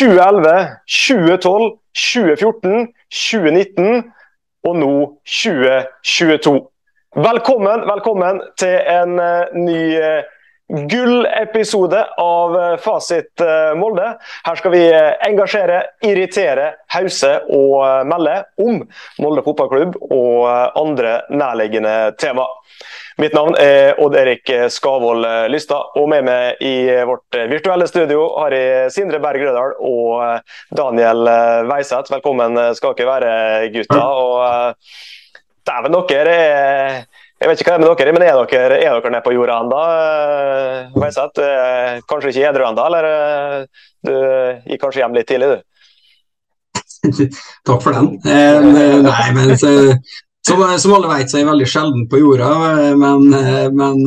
2011, 2012, 2014, 2019 og nå 2022. Velkommen, velkommen til en uh, ny uh, gullepisode av uh, Fasit Molde. Her skal vi engasjere, irritere, hause og melde om Molde fotballklubb og andre nærliggende tema. Mitt navn er Odd Erik Skavold Lystad, og med meg i vårt virtuelle studio har jeg Sindre Berg Rødal og Daniel Weiseth. Velkommen skal dere være, gutta. Og dæven, dere er jeg vet ikke hva det er med dere, men er dere, er dere nede på jorda ennå? Weiseth, kanskje ikke edru ennå, eller du gikk kanskje hjem litt tidlig, du? Takk for den. Eh, nei, men så, som, som, alle vet, så er jeg veldig sjelden på jorda, men, men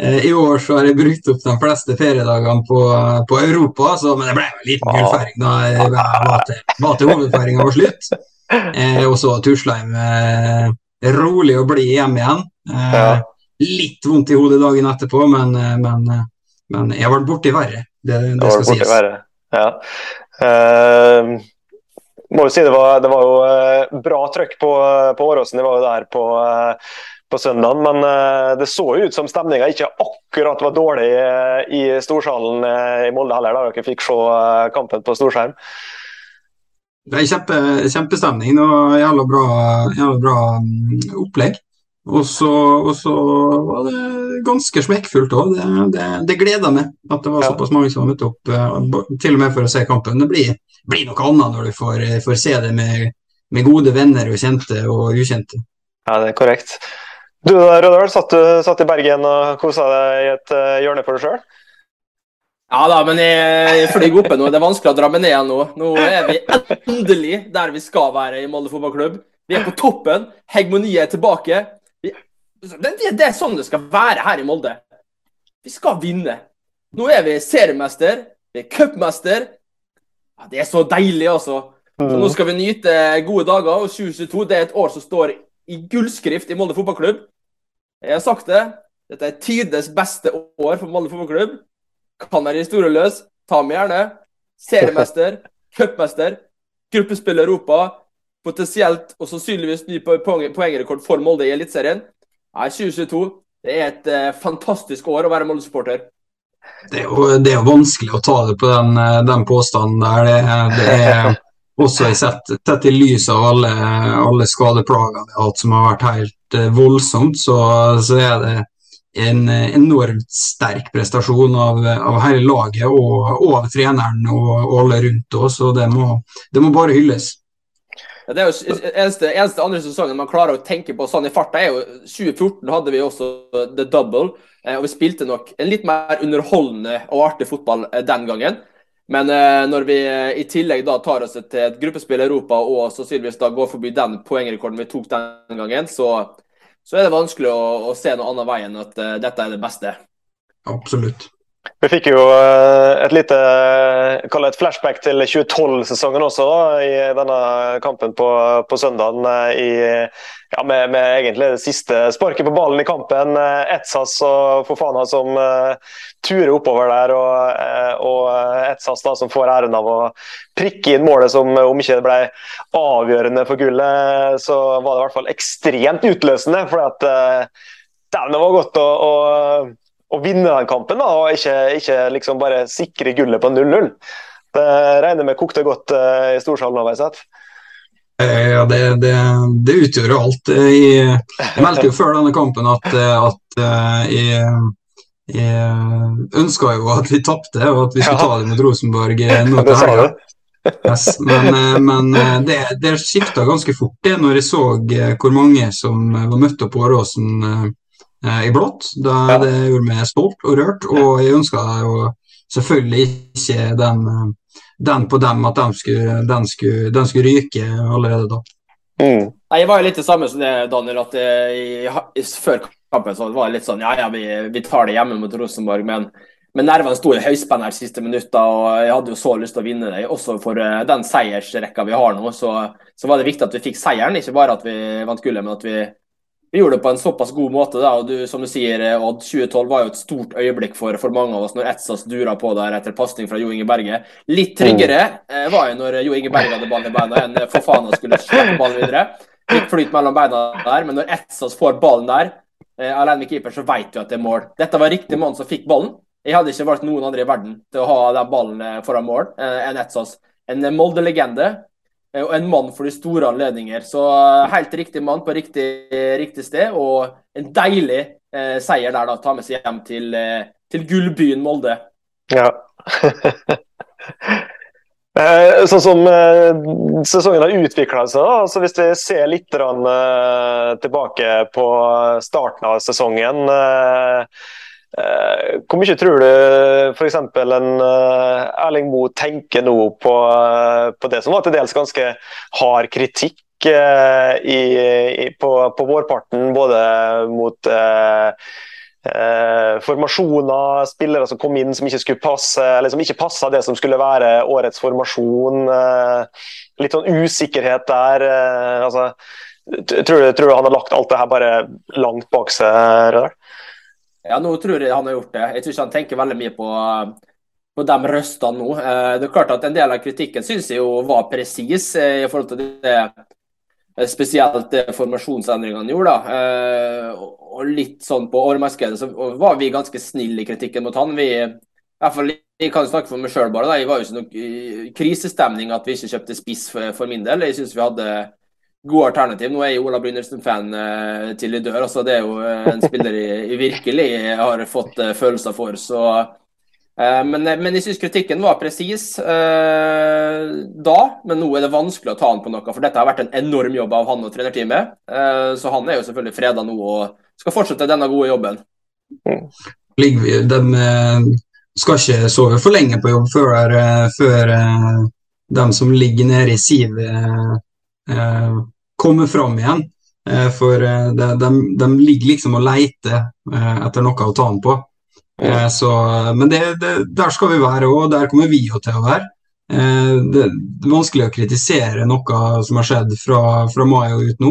eh, i år så har jeg brukt opp de fleste feriedagene på, på Europa, så, men det ble en liten gullfeiring da jeg var til, var til hovedfeiringa var slutt. Eh, og så tusla jeg med rolig og blid hjem igjen. Eh, ja. Litt vondt i hodet dagen etterpå, men, men, men jeg vært borti verre. Det, det skal sies. Verre. Ja. Uh, må jo si det var, det var jo eh, bra trøkk på, på Åråsen. De var jo der på, eh, på søndag, men eh, det så ut som stemninga ikke akkurat var dårlig i storsalen i Molde heller, da dere fikk se kampen på storskjerm. Det er kjempe, kjempestemning og jævla bra, jævla bra mm, opplegg. Og så, var det ganske smekkfullt òg. Det, det, det gleda meg at det var såpass mange som var møtt opp, til og med for å se kampen. Det blir, blir noe annet når du får, får se det med, med, gode venner og kjente og ukjente. Ja, det er korrekt. Du Rødøl, satt, satt i Bergen og kosa deg i et uh, hjørne for deg sjøl? Ja da, men jeg, jeg flyr oppe nå. Det er vanskelig å dra meg ned igjen nå. Nå er vi endelig der vi skal være i Molde fotballklubb. Vi er på toppen. Hegemoniet er tilbake. Vi, det, det, er sånn det skal være her i Molde. Vi skal vinne. Nå er vi seriemester, vi er cupmester, ja, det er så deilig, altså. Så nå skal vi nyte gode dager. Og 2022 det er et år som står i gullskrift i Molde fotballklubb. Jeg har sagt det. Dette er tides beste år for Molde fotballklubb. Kan være historieløs. Ta med gjerne. Seriemester, cupmester, gruppespill Europa. Potensielt og sannsynligvis ny poengrekord for Molde i Eliteserien. 2022 det er et uh, fantastisk år å være Molde-supporter. Det det er jo vanskelig å ta det på den, eh, den påstanden der. Det, det er også sett, tett i lys av alle, alle skadeplager vi har hatt som har vært helt uh, voldsomt, så, så, er det en enormt sterk prestasjon av, av hele laget og, og, av treneren og, og alle rundt oss. Og det må, det må bare hylles. Ja, det er jo eneste, eneste andre sesongen man klarer å tenke på sånn i farta, er jo 2014 hadde vi også the double. Eh, og vi spilte nok en litt mer underholdende og artig fotball eh, den gangen. Men eh, når vi i tillegg da tar oss til et gruppespill i Europa og sannsynligvis da går forbi den poengrekorden vi tok den gangen, så, så er det vanskelig å, å, se noe annet vei enn at uh, dette er det beste. Absolutt. Vi fikk jo et lite et flashback til 2012-sesongen også, i denne kampen på, på søndagen. I ja, med, med, egentlig det siste sparket på ballen i kampen. Eh, Etsas og Fofana som uh, turer oppover der, og, og Etsas da, som får æren av å prikke inn målet som om ikke det ble avgjørende for gullet, så var det i hvert fall ekstremt utløsende. for at uh, det var godt å, å, å, vinne den kampen, da, og ikke, ikke liksom bare sikre gullet på 0-0. Det regner med kokte godt uh, i storsalen. Har jeg sett. Eh, ja, det, det, det utgjør alt. Jeg, jeg meldte jo før denne kampen at, at eh, jeg, jeg ønska jo at vi tapte, og at vi skulle ta det mot Rosenborg eh, nå til helga. Yes, men, men det, det skifta ganske fort det når jeg så hvor mange som var møtt opp på Åråsen i blått. Da, det gjorde meg stolt og rørt, og jeg ønska jo selvfølgelig ikke den den på dem, at den skulle, den, skulle, den skulle ryke allerede da. Mm. Jeg var jo litt det samme som det, Daniel. at jeg, Før kampen så var det litt sånn ja, ja, vi, vi tar det hjemme mot Rosenborg. Men, men nervene sto i høyspenn her siste minutter, og jeg hadde jo så lyst til å vinne det. Også for den seiersrekka vi har nå, så, så, var det viktig at vi fikk seieren. Ikke bare at vi vant gullet, men at vi vi gjorde det på en såpass god måte. da, og du, som du sier, eh, Odd, 2012 var jo et stort øyeblikk for, for mange av oss når Etsas dura på der etter pasning fra Jo Inge Berge. Litt tryggere eh, var jo når Jo Inge Berge hadde ballen i beina enn for faen skulle slippe ballen videre. Litt flyt mellom beina der, men når Etsas får ballen der, eh, alene med keeper, så vet du at det er mål. Dette var riktig mann som fikk ballen. Jeg hadde ikke valgt noen andre i verden til å ha den ballen eh, foran mål eh, enn Etsas. En Molde-legende Eh, og en mann for de store anledninger. Så eh, helt riktig mann på riktig, riktig sted, og en deilig eh, seier der, da. Ta med seg hjem til, eh, til gullbyen Molde. Ja. sånn som sesongen har utvikla seg, da. Altså, hvis vi ser litt tilbake på starten av sesongen Eh, hvor mye tror du f.eks. en uh, Erling Moe tenker nå på, uh, på, det som var til dels ganske hard kritikk i, i, på, på, vårparten, både mot formasjoner, spillere som kom inn som ikke skulle passe, eller som ikke passa det som skulle være årets formasjon. litt sånn usikkerhet der. Altså, tror, du, tror, du, han har lagt alt det her bare langt bak seg? Rødal? Ja, nå tror jeg han har gjort det. Jeg tror ikke han tenker veldig mye på, på de røstene nå. Eh, det er klart at En del av kritikken syns jeg jo var presis eh, i forhold til det eh, spesielt det formasjonsendringene gjorde. da. Og litt sånn på åremarkedet så var vi ganske snille i kritikken mot han. Vi, i hvert fall, Jeg kan snakke for meg sjøl, bare. Da. Jeg var jo ikke noe krisestemning at vi ikke kjøpte spiss for, for min del. Jeg syns vi hadde gode alternativ. Nå er jeg Ola Brynildsen-fan uh, til i dør. altså Det er jo uh, en spiller jeg, virkelig har fått uh, følelser for. så men, men, jeg syns kritikken var presis da, men nå er det vanskelig å ta han på noe. For dette har vært en enorm jobb av han og trenerteamet. så han er jo selvfølgelig freda nå og skal fortsette denne gode jobben. De skal ikke sove for lenge på jobb før, før de som ligger nede i sivet Eh, komme fram igjen. Eh, for eh, de, de, de, ligger liksom og leiter etter noe å ta den på. Så, men det, det, der skal vi være, og der kommer vi jo til å være. Det, er vanskelig å kritisere noe som har skjedd fra, fra mai og ut nå.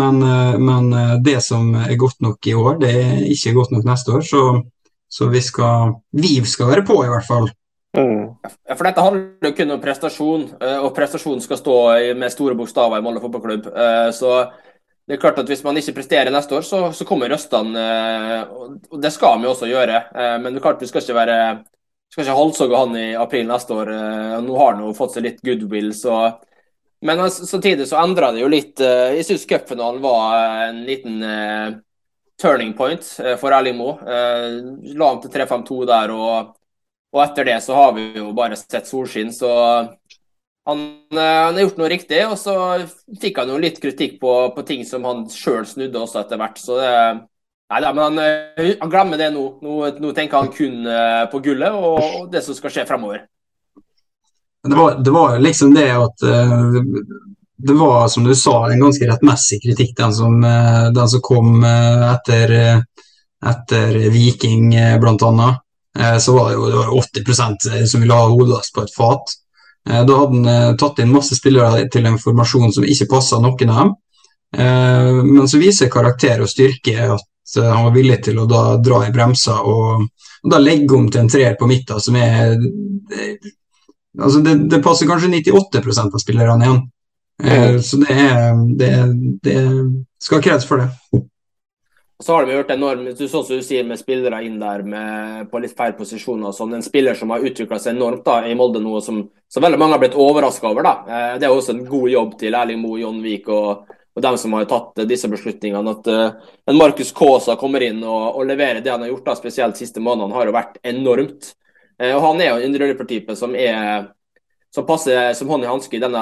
Men, men, det som er godt nok i år, det er ikke godt nok neste år. Så, så vi, skal, vi skal være på, i hvert fall. Mm. For dette handler jo kun om prestasjon, eh, og prestasjon skal stå med store bokstaver i Molde fotballklubb. Eh, så det er klart at hvis man ikke presterer neste år, så, kommer røstene. Eh, og det skal vi også gjøre. Men det er klart vi skal ikke være skal ikke halshogge han i april neste år. Nå har han jo fått seg litt goodwill, så Men samtidig så endra det jo litt. Jeg syns cupfinalen var en liten turning point for Erling Moe. La ham til 3-5-2 der og og etter det så har vi jo bare sett solskinn, så han, eh, han har gjort noe riktig. Og så fikk han jo litt kritikk på, på ting som han sjøl snudde også etter hvert. Så det Nei da, men han, eh, han, glemmer det nå. nå. nå. tenker han kun eh, på gullet og, det som skal skje fremover. Det var, det var liksom det at det var, som du sa, en ganske rettmessig kritikk, den som, den som kom etter, etter Viking, blant annet. Eh, så var det jo det var 80% som ville ha hodelast på et fat. Eh, da hadde han eh, tatt inn masse spillere til en formasjon som ikke passa noen av dem. Men så viser karakter og styrke at han var villig til å da dra i bremser og, og da legge om til en treer på midten som er altså det, det, passer kanskje 98% av spillerne igjen. Så det er det, det skal kreds for det. Så har vi hørt enormt, sånn som du sier, med spillere inn der med, på litt feil posisjoner. Sånn, en spiller som har utvikla seg enormt da, i Molde nå, som, som veldig mange har blitt overraska over. da. Eh, det er også en god jobb til Erling Moe, John Vik og, og dem som har tatt disse beslutningene. At uh, en Markus Kaasa kommer inn og, og, leverer det han har gjort, da, spesielt de siste månedene, har jo vært enormt. Uh, og Han er jo en indreløpertype som er som passer som hånd i hanske i denne,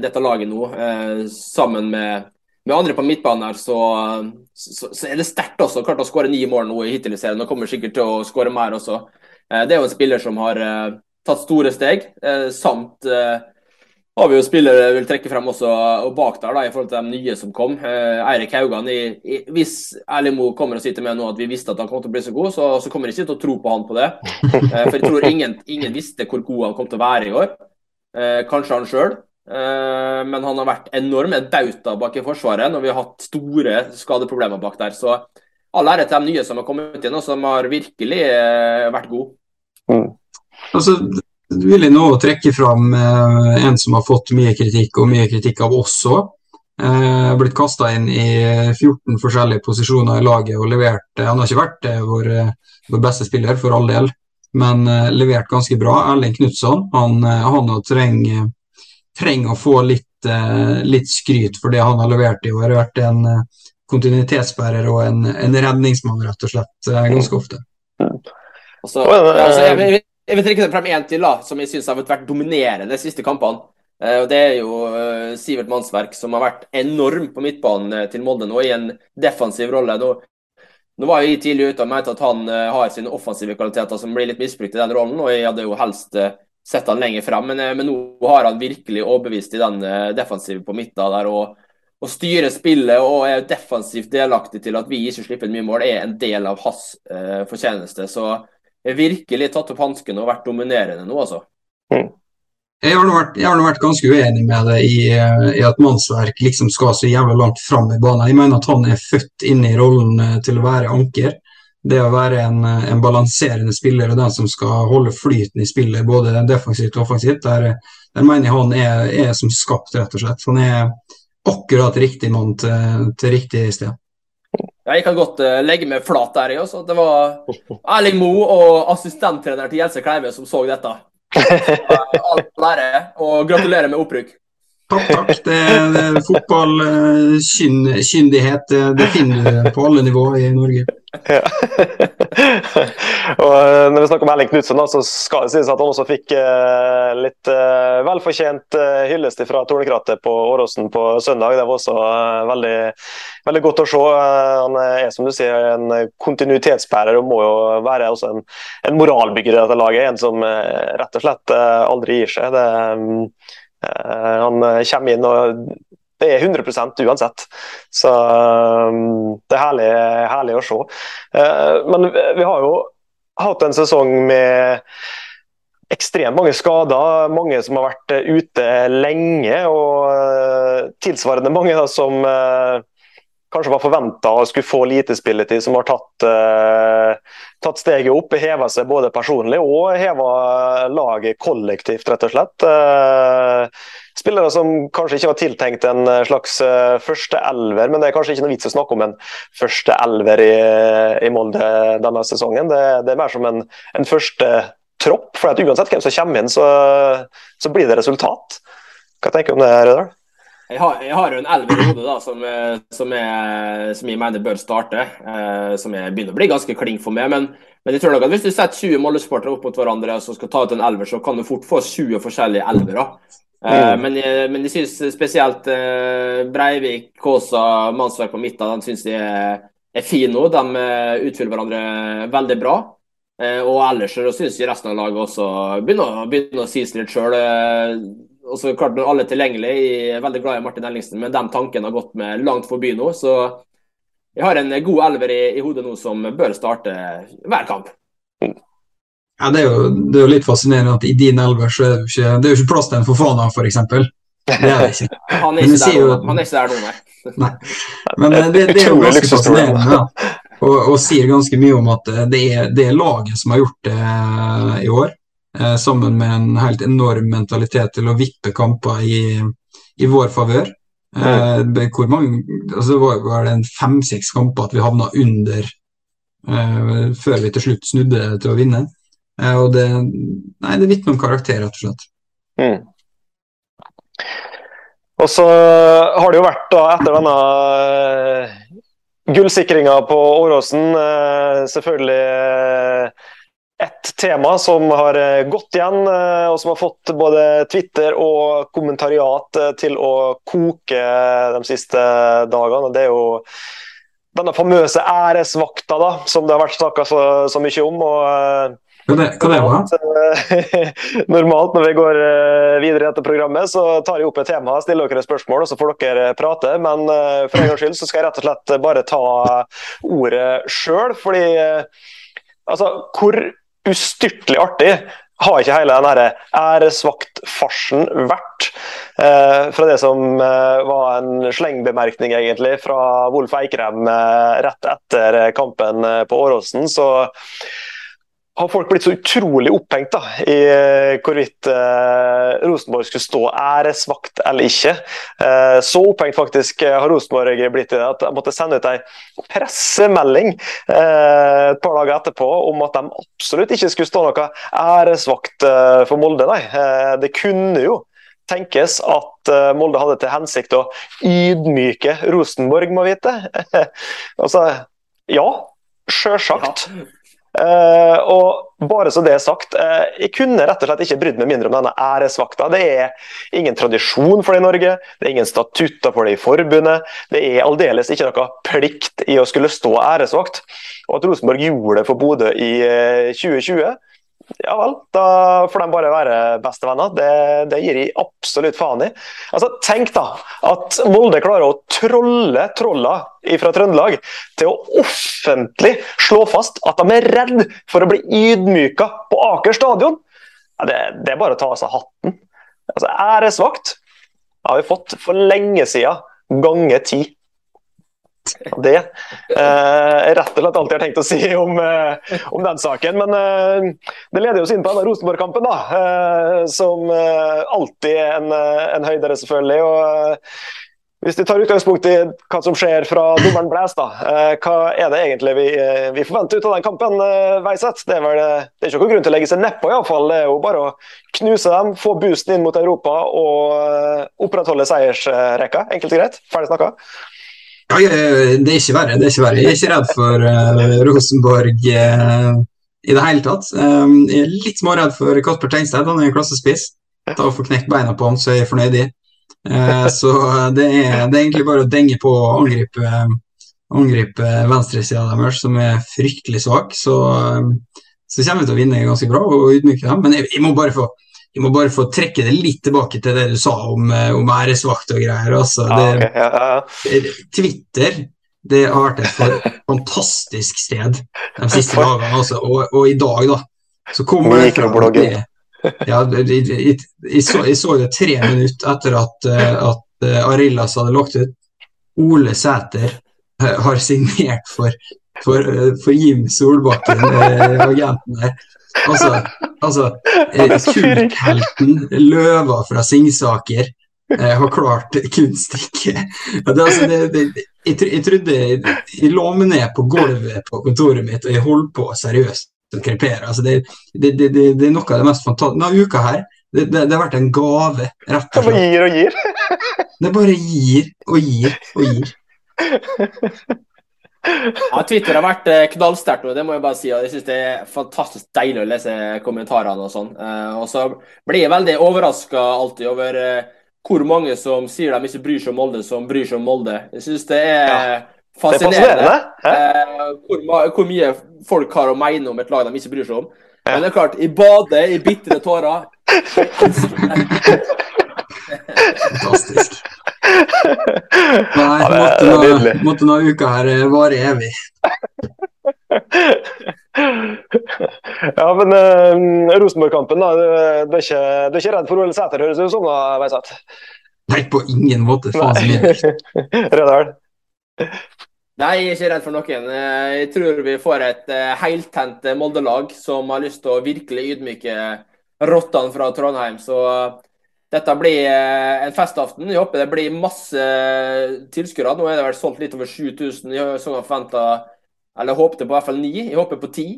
dette laget nå, uh, sammen med med andre på midtbanen her, så, så, så, er det sterkt også. Klart å skåre ni mål nå i hittil i serien, og kommer sikkert til å skåre mer også. Eh, det er jo en spiller som har eh, tatt store steg, eh, samt har vi jo spillere jeg vil trekke frem også og bak der, da, i forhold til de nye som kom. Eirik Haugan. I, i, hvis Erling Moe kommer og sier til meg nå at vi visste at han kom til å bli så god, så, så kommer jeg ikke til å tro på han på det. for jeg tror ingen, ingen visste hvor god han kom til å være i år. kanskje han sjøl. Eh, men han har vært enorm en bauta bak i Forsvaret når vi har hatt store skadeproblemer bak der. Så all ære til de nye som har kommet inn og som har virkelig eh, vært gode. Mm. Altså, vil jeg nå trekke fram eh, en som har fått mye kritikk, og mye kritikk av oss òg. Eh, blitt kasta inn i 14 forskjellige posisjoner i laget og levert Han har ikke vært vår, vår beste spiller, for all del, men uh, levert ganske bra. Erling Knutson han, han trenger trenger å få litt, eh, litt, skryt for det han har levert i år. Har vært en eh, kontinuitetsbærer og en, en, redningsmann, rett og slett, eh, ganske ofte. Altså, altså, jeg, vil, jeg, vil trekke frem én til da, som jeg syns har vært dominerende de siste kampene. og Det er jo Sivert Mannsverk, som har vært enorm på midtbanen til Molde nå, i en defensiv rolle. Nå, nå var jeg tidlig ute og mente at han har sine offensive kvaliteter som blir litt misbrukt i den rollen, og jeg hadde jo helst sett han lenger fram. Men, eh, men, nå har han virkelig overbevist i den defensiven på midten der. og, og styre spillet og er defensivt delaktig til at vi ikke slipper inn mye mål, er en del av hans eh, fortjeneste. Så jeg har virkelig tatt opp hansken og vært dominerende nå, altså. Mm. Jeg har, vært, jeg har, vært, ganske uenig med deg i, i, at mannsverk liksom skal så jævla langt fram i banen. Jeg mener at han er født inn i rollen til å være anker det å være en, en, balanserende spiller og den som skal holde flyten i spillet, både defensivt og offensivt, der, der mener jeg han er, er, som skapt, rett og slett. Han er akkurat riktig mann til, til riktig sted. Jeg kan godt uh, legge meg flat der. Også. Det var Erling Moe og assistenttrener til Jelse Kleive som så dette. All ære, og gratulerer med opprykk. Takk, takk. Det, det, Fotballkyndighet, det finner du på alle nivåer i Norge. Ja. og eh, når vi snakker om Erling Knutsen, så skal det sies at han også fikk uh, litt uh, velfortjent hyllest fra Tornekrattet på Åråsen på søndag. Det var også veldig, veldig, godt å se. han er som du sier en kontinuitetsbærer og må jo være også en, en moralbygger i dette laget. En som rett og slett aldri gir seg. Det, han kommer inn og det er 100 uansett. Så um, det er herlig, herlig å se. Uh, men vi har jo hatt en sesong med ekstremt mange skader, mange som har vært ute lenge. Og uh, tilsvarende mange da, som kanskje var forventa å skulle få lite spilletid, som har tatt, tatt steget opp. Heva seg både personlig og heva laget kollektivt, rett og slett spillere som kanskje ikke var tiltenkt en slags uh, første elver, men det er kanskje ikke noe vits å snakke om en første elver i, i Molde denne sesongen. Det, det, er mer som en, en første tropp, for uansett hvem som kommer inn, så, så blir det resultat. Hva tenker du om det, Rødal? Jeg har, jeg har, jo en elver i hodet da, som, som, jeg, som, jeg mener bør starte. Eh, som jeg begynner å bli ganske klink for meg. Men, men jeg tror nok at hvis du setter 20 Molde-sportere opp mot hverandre og skal ta ut en elver, så kan du fort få 20 forskjellige elvere. Uh, men, men jeg syns spesielt eh, Breivik, Kåsa, Mannsverk på midten de synes de er, er fine nå. De uh, utfyller hverandre veldig bra. og ellers syns jeg resten av laget også begynner, begynner å si seg litt sjøl. Og så klart når alle er tilgjengelige, jeg er veldig glad i Martin Ellingsen, men de tankene har gått med langt forbi nå. Så jeg har en god elver i, i hodet nå som bør starte hver kamp. Ja, det er, jo, det er, jo, litt fascinerende at i din elver så er det jo ikke, det er jo ikke plass til en Fofana, f.eks. Det er det ikke. Han er ikke, der, han er ikke der nå, nei. nei. Men det, det, det er jo ganske fascinerende. Ja. Og, og, sier ganske mye om at det er, det er laget som har gjort det eh, i år. Eh, sammen med en helt enorm mentalitet til å vippe kamper i, i vår favør. Eh, hvor mange, altså det var, det en fem-seks kamper at vi havna under eh, før vi til slutt snudde til å vinne. Eh, og det, nei, det vitner om karakter, rett og slett. Mm. Og så har det jo vært, da, etter denne gullsikringa på Åråsen, selvfølgelig ett tema som har gått igjen, og som har fått både Twitter og kommentariat til å koke de siste dagene. Det er jo denne famøse æresvakta da, som det har vært snakka så, så, mye om. og hva det, hva det var? Normalt når vi går eh, videre i dette programmet, så tar jeg opp et tema, stiller dere spørsmål, og så får dere prate. Men eh, for en gangs skyld så skal jeg rett og slett bare ta ordet sjøl. Fordi eh, altså, hvor ustyrtelig artig har ikke hele den æresvaktfarsen vært? Eh, fra det som eh, var en slengbemerkning egentlig fra Wolf Eikrem eh, rett etter kampen eh, på Åråsen, så har folk blitt så utrolig opphengt da, i eh, hvorvidt eh, Rosenborg skulle stå æresvakt eller ikke. Eh, så opphengt faktisk har Rosenborg blitt i det at de måtte sende ut en pressemelding eh, et par dager etterpå om at de absolutt ikke skulle stå noe æresvakt eh, for Molde. Nei. Eh, det kunne jo tenkes at Molde hadde til hensikt å ydmyke Rosenborg, må vite. altså, ja, sjølsagt. Ja. Uh, og bare så det er sagt, uh, Jeg kunne rett og slett ikke brydd meg mindre om denne æresvakta. Det er ingen tradisjon for det i Norge, det er ingen statutter for det i forbundet. Det er aldeles ikke noe plikt i å skulle stå æresvakt. Og at Rosenborg gjorde det for Bodø i uh, 2020, ja vel, da får de bare være bestevenner. Det, det gir de absolutt faen i. Altså, Tenk da at Molde klarer å trolle trolla fra Trøndelag til å offentlig slå fast at de er redd for å bli ydmyka på Aker stadion. Ja, det, det, er bare å ta av seg hatten. Altså, Æresvakt har vi fått for lenge siden, ganger ti. Det er rett og slett alt jeg har tenkt å si om, eh, om den saken. Men eh, det leder oss inn på denne Rosenborg-kampen, da. Eh, som alltid en, en høydere, selvfølgelig. og hvis vi tar utgangspunkt i hva som skjer fra dommeren Blæs, da. Hva er det egentlig vi, vi forventer ut av den kampen, Veiseth? Det er, vel, det er ikke noen grunn til å legge seg nedpå, iallfall. Det er jo bare å knuse dem, få boosten inn mot Europa og opprettholde seiersrekka. Enkelt og greit. Ferdig snakka. Ja, det er ikke verre. Det er ikke verre. Jeg er ikke redd for uh, Rosenborg uh, i det hele tatt. Um, jeg er litt småredd for Kasper Tengstedt. Han er en klassespiss. Ta og Få knekt beina på ham, så er jeg fornøyd i. Uh, så det er, det er, egentlig bare å denge på og angripe, angripe venstresida deres, som er fryktelig svak. Så, så kommer vi til å vinne ganske bra og ydmyke dem. Men jeg, jeg må bare få jeg må bare få trekke det litt tilbake til det du sa om, eh, om æresvakt og greier. Altså, det, ja, okay. ja, ja. Twitter det har vært et fantastisk sted de siste dagene. Altså. Og, og, i dag, da, så kommer det fra det, ja, jeg, så, jeg, så, det tre minutter etter at, eh, at eh, Arillas hadde lagt ut. Ole Sæter har signert for, for, for Jim Solbakken, agenten der. Altså, altså eh, kulthelten Løva fra Singsaker eh, har klart kunststykket. Altså, jeg, jeg, trodde jeg, lå meg ned på gulvet på kontoret mitt, og jeg holdt på seriøst å krepere. Altså, det, det, det, det, er noe av det mest fantastiske Denne uka her det, det, det, har vært en gave, rett og slett. Det bare gir og gir? det bare gir og gir og gir. Ja, Twitter har vært eh, knallsterkt, og det må jeg bare si. og Jeg synes det er fantastisk deilig å lese kommentarene og sånn. Eh, og så blir jeg veldig overraska alltid over eh, hvor mange som sier de ikke bryr seg om Molde, som bryr seg om Molde. Jeg synes det er ja. fascinerende, det er hvor, hvor, mye folk har å mene om et lag de ikke bryr seg om. Ja. Men det er klart, i badet, i bitre tårer. Fantastisk. Nei, måtte, nå, måtte nå uka her eh, vare evig. ja, men uh, Rosenborg-kampen, da. Du, du, er ikke, du, er ikke, redd for Ole Sæter, høres det ut som? da, Veiseth? Nei, på ingen måte. Faen så mye. Redal? Nei, jeg er ikke redd for noen. Eh, jeg tror vi får et heltent Molde-lag som har lyst til å virkelig ydmyke rottene fra Trondheim. Så dette blir eh, en festaften. Jeg håper det blir masse tilskuere. Nå er det vel solgt litt over 7000. Jeg har forventa, eller håpte på i hvert fall ni. Jeg håper på ti.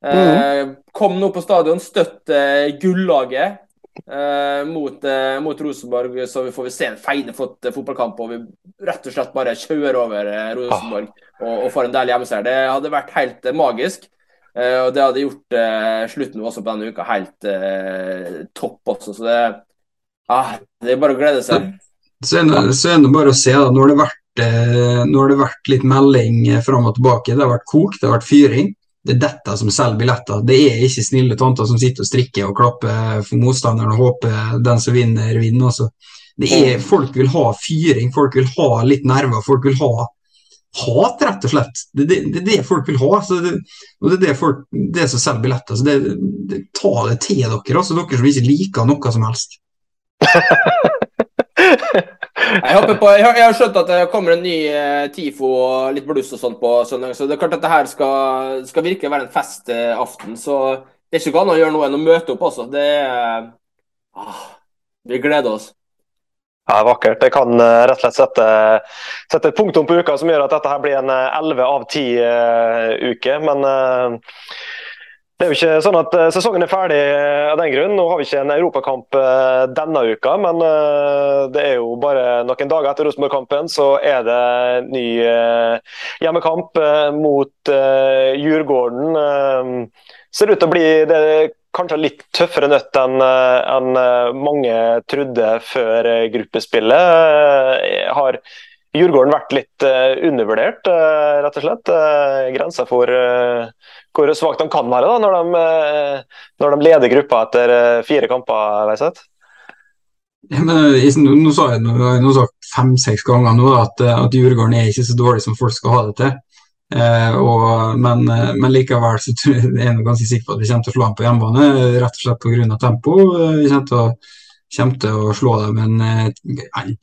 Mm. Kom nå på stadion, støtt eh, gullaget eh, mot, eh, mot, Rosenborg, så vi får se en feine, flott fotballkamp. Og vi rett og slett bare kjører over Rosenborg ah. og, og, får en deilig hjemmeseier. Det hadde vært helt magisk. og det hadde gjort slutten også på denne uka helt topp også. Så det Ah, det er bare å glede seg. Så er det, så er det bare å se, da. Nå har det vært, eh, nå har det vært litt melding eh, fram og tilbake. Det har vært kok, det har vært fyring. Det er dette som selger billetter. Det er ikke snille tanter som sitter og strikker og klapper for motstanderen og håper den som vinner, vinner. Også. Det er, folk vil ha fyring, folk vil ha litt nerver. Folk vil ha hat, rett og slett. Det er det, det, det, folk vil ha. Det, og det er det, folk, det som selger billetter. Så det, ta det til dere, altså dere som ikke liker noe som helst. Jeg, håper på, jeg, har skjønt at det kommer en ny eh, TIFO og litt bluss og sånt på søndag. Så det er klart at det her skal, skal virkelig være en festaften. Så det er ikke annet å gjøre noe enn å møte opp altså. Det ah, Vi gleder oss. Ja, Vakkert. Det kan uh, rett og slett sette, sette, et punktum på uka som gjør at dette her blir en 11 eh, av 10-uke. Uh, Men det er jo ikke sånn at sesongen er ferdig av den grunn. Nå har vi ikke en europakamp denne uka, men det er jo bare noen dager etter Rosenborg-kampen så er det ny hjemmekamp mot Djurgården. Ser ut til å bli det kanskje litt tøffere nøtt enn eh, en eh, mange trodde før eh, gruppespillet. Har Djurgården vært litt undervurdert, rett og slett? Grensa for hvor svakt de kan være da, når de, når de leder gruppa etter fire kamper? Veiseth? Ja, men, nå sa jeg nå sagt fem-seks ganger nå at, at Djurgården er ikke så dårlig som folk skal ha det til. Eh, og, men, eh, men, likevel så tror jeg, jeg er ganske sikker på at vi kommer til å slå dem på hjemmebane, rett og slett pga. tempo. Eh, vi kommer til, å, kommer til å slå dem en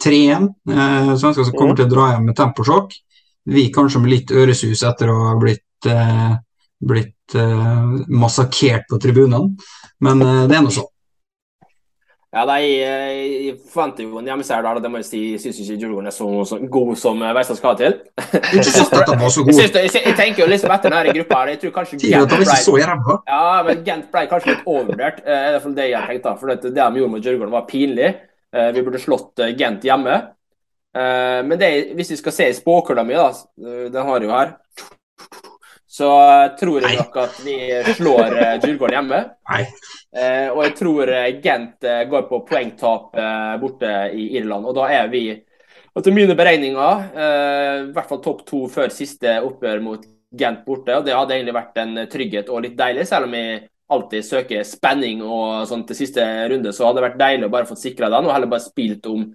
3-1. Eh, som kommer mm. til å dra hjem med temposjokk. Vi kanskje med litt øresus etter å ha blitt, eh, blitt eh, massakrert på tribunene, men eh, det er nå sånn. Ja, de, Jeg forventer jo en hjemmeseier der, det må jeg si. Jeg syns ikke Djurgården er så, så god som Veistad skal til. jeg, synes, jeg, jeg, tenker jo liksom etter denne gruppa her, jeg tror kanskje Gent ble, ja, men Gent ble kanskje litt overvurdert. Eh, det er iallfall det jeg tenkte. For det de gjorde mot Djurgården, var pinlig. Eh, vi burde slått eh, Gent hjemme. Men det, hvis vi skal se i spåkula mi, da, den har jeg jo her så tror jeg nok at vi slår Djurgården hjemme. Nei. Eh, og jeg tror eh, Gent eh, går på poengtap borte i Irland. Og da er vi, etter mine beregninger, i hvert fall topp to før siste oppgjør mot Gent borte. Og det hadde egentlig vært en trygghet og litt deilig, selv om vi alltid søker spenning og sånn til siste runde. Så hadde det vært deilig å bare få sikra den, og heller bare spilt om,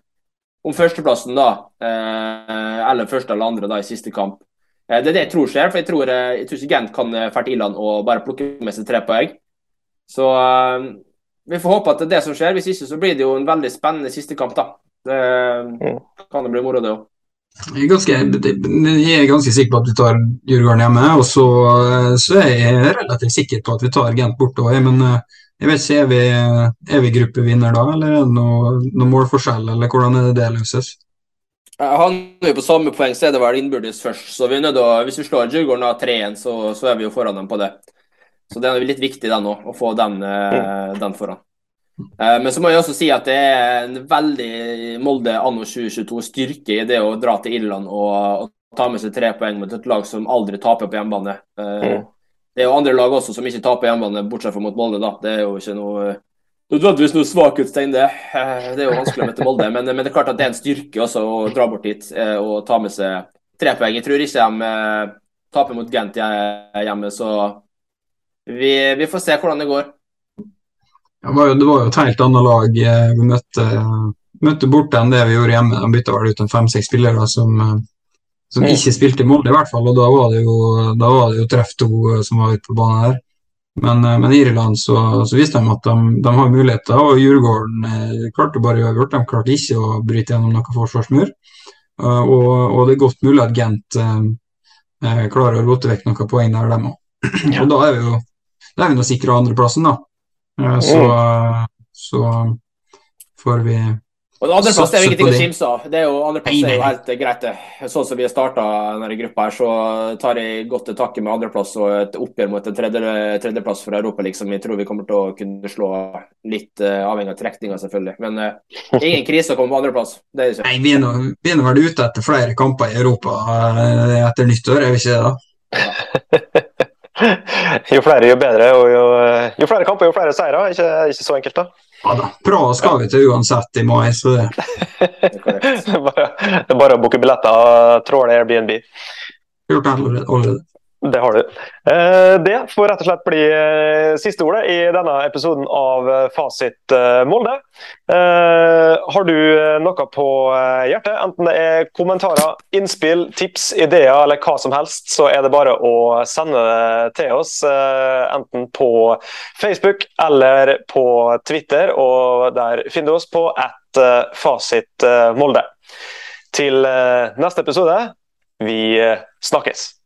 om førsteplassen, da. eller første eller andre da i siste kamp. Det er det jeg tror skjer, for jeg tror, jeg tror ikke Gent kan dra til Irland og bare plukke med seg tre poeng. Så uh, vi får håpe at det er det som skjer. Hvis ikke så blir det jo en veldig spennende siste kamp, da. Det mm. kan det bli moro, det òg. Jeg er, ganske, jeg er ganske sikker på at vi tar Djurgården hjemme. Og så, så, er jeg relativt sikker på at vi tar Gent borte òg. Men eh, jeg vet ikke, er vi, er vi gruppevinner da, eller er det noe, noe målforskjell, eller hvordan er det det løses? Han er jo på samme poeng, så er det vel innbyrdes først. Så vi er nødt å, hvis vi slår Djurgården 3-1, så, så, er vi jo foran dem på det. Så det er litt viktig den òg, å få den, mm. den foran. Eh, men så må jeg også si at det er en veldig Molde anno 2022 styrke i det å dra til Irland og, og, ta med seg tre poeng mot et lag som aldri taper på hjemmebane. Eh, mm. Det er jo andre lag også som ikke taper hjemmebane, bortsett fra mot Molde. da. Det er jo ikke noe nødvendigvis noe svakhetstegn, det. Det er jo vanskelig å møte Molde. Men, men, det er klart at det er en styrke også å dra bort dit og ta med seg tre poeng. Jeg tror ikke de taper mot Gent hjemme, så vi, vi, får se hvordan det går. Ja, det, var jo, det var jo et helt annet lag eh, vi møtte, møtte borte enn det vi gjorde hjemme. De bytta vel ut en fem-seks spillere som, eh, som mm. ikke spilte i Molde, i hvert fall. og Da var det jo, da var det jo treff to eh, som var ute på banen her. Men, men i Irland så, så, viste de at de, de har muligheter, og Djurgården eh, klarte bare uavgjort. De klarte ikke å bryte gjennom noen forsvarsmur. Uh, og, og, det er godt mulig at Gent eh, klarer å rote vekk noen poeng der, dem òg. Og da er vi jo da er vi nå sikra andreplassen, da. Eh, så, mm. så får vi og Andreplass er jo ingenting å kimse av. Det er jo, andreplass er jo helt greit. det. Sånn som vi har starta denne gruppa, her, så tar jeg godt til takke med andreplass og et oppgjør mot en tredje, tredjeplass for Europa. Liksom. Jeg tror vi kommer til å kunne slå litt uh, avhengig av trekninga, selvfølgelig. Men uh, ingen krise å komme på andreplass. Det er ikke. Nei, vi er nå vel ute etter flere kamper i Europa uh, etter nyttår, er vi ikke det? da? Ja. jo flere, jo bedre. Og jo, jo flere kamper, jo flere seire. Ikke, ikke så enkelt, da. Ja da. Praha skal vi til uansett i mai, så det Det er bare å booke billetter og tråle Airbnb. Gjort det allerede. Det har du. Eh, det får rett og slett bli eh, siste ordet i denne episoden av eh, Fasit Molde. Har du noe på hjertet, enten det er kommentarer, innspill, tips, ideer eller hva som helst, så er det bare å sende det til oss. Enten på Facebook eller på Twitter, og der finner du oss på at Fasit Molde. Til neste episode, vi snakkes!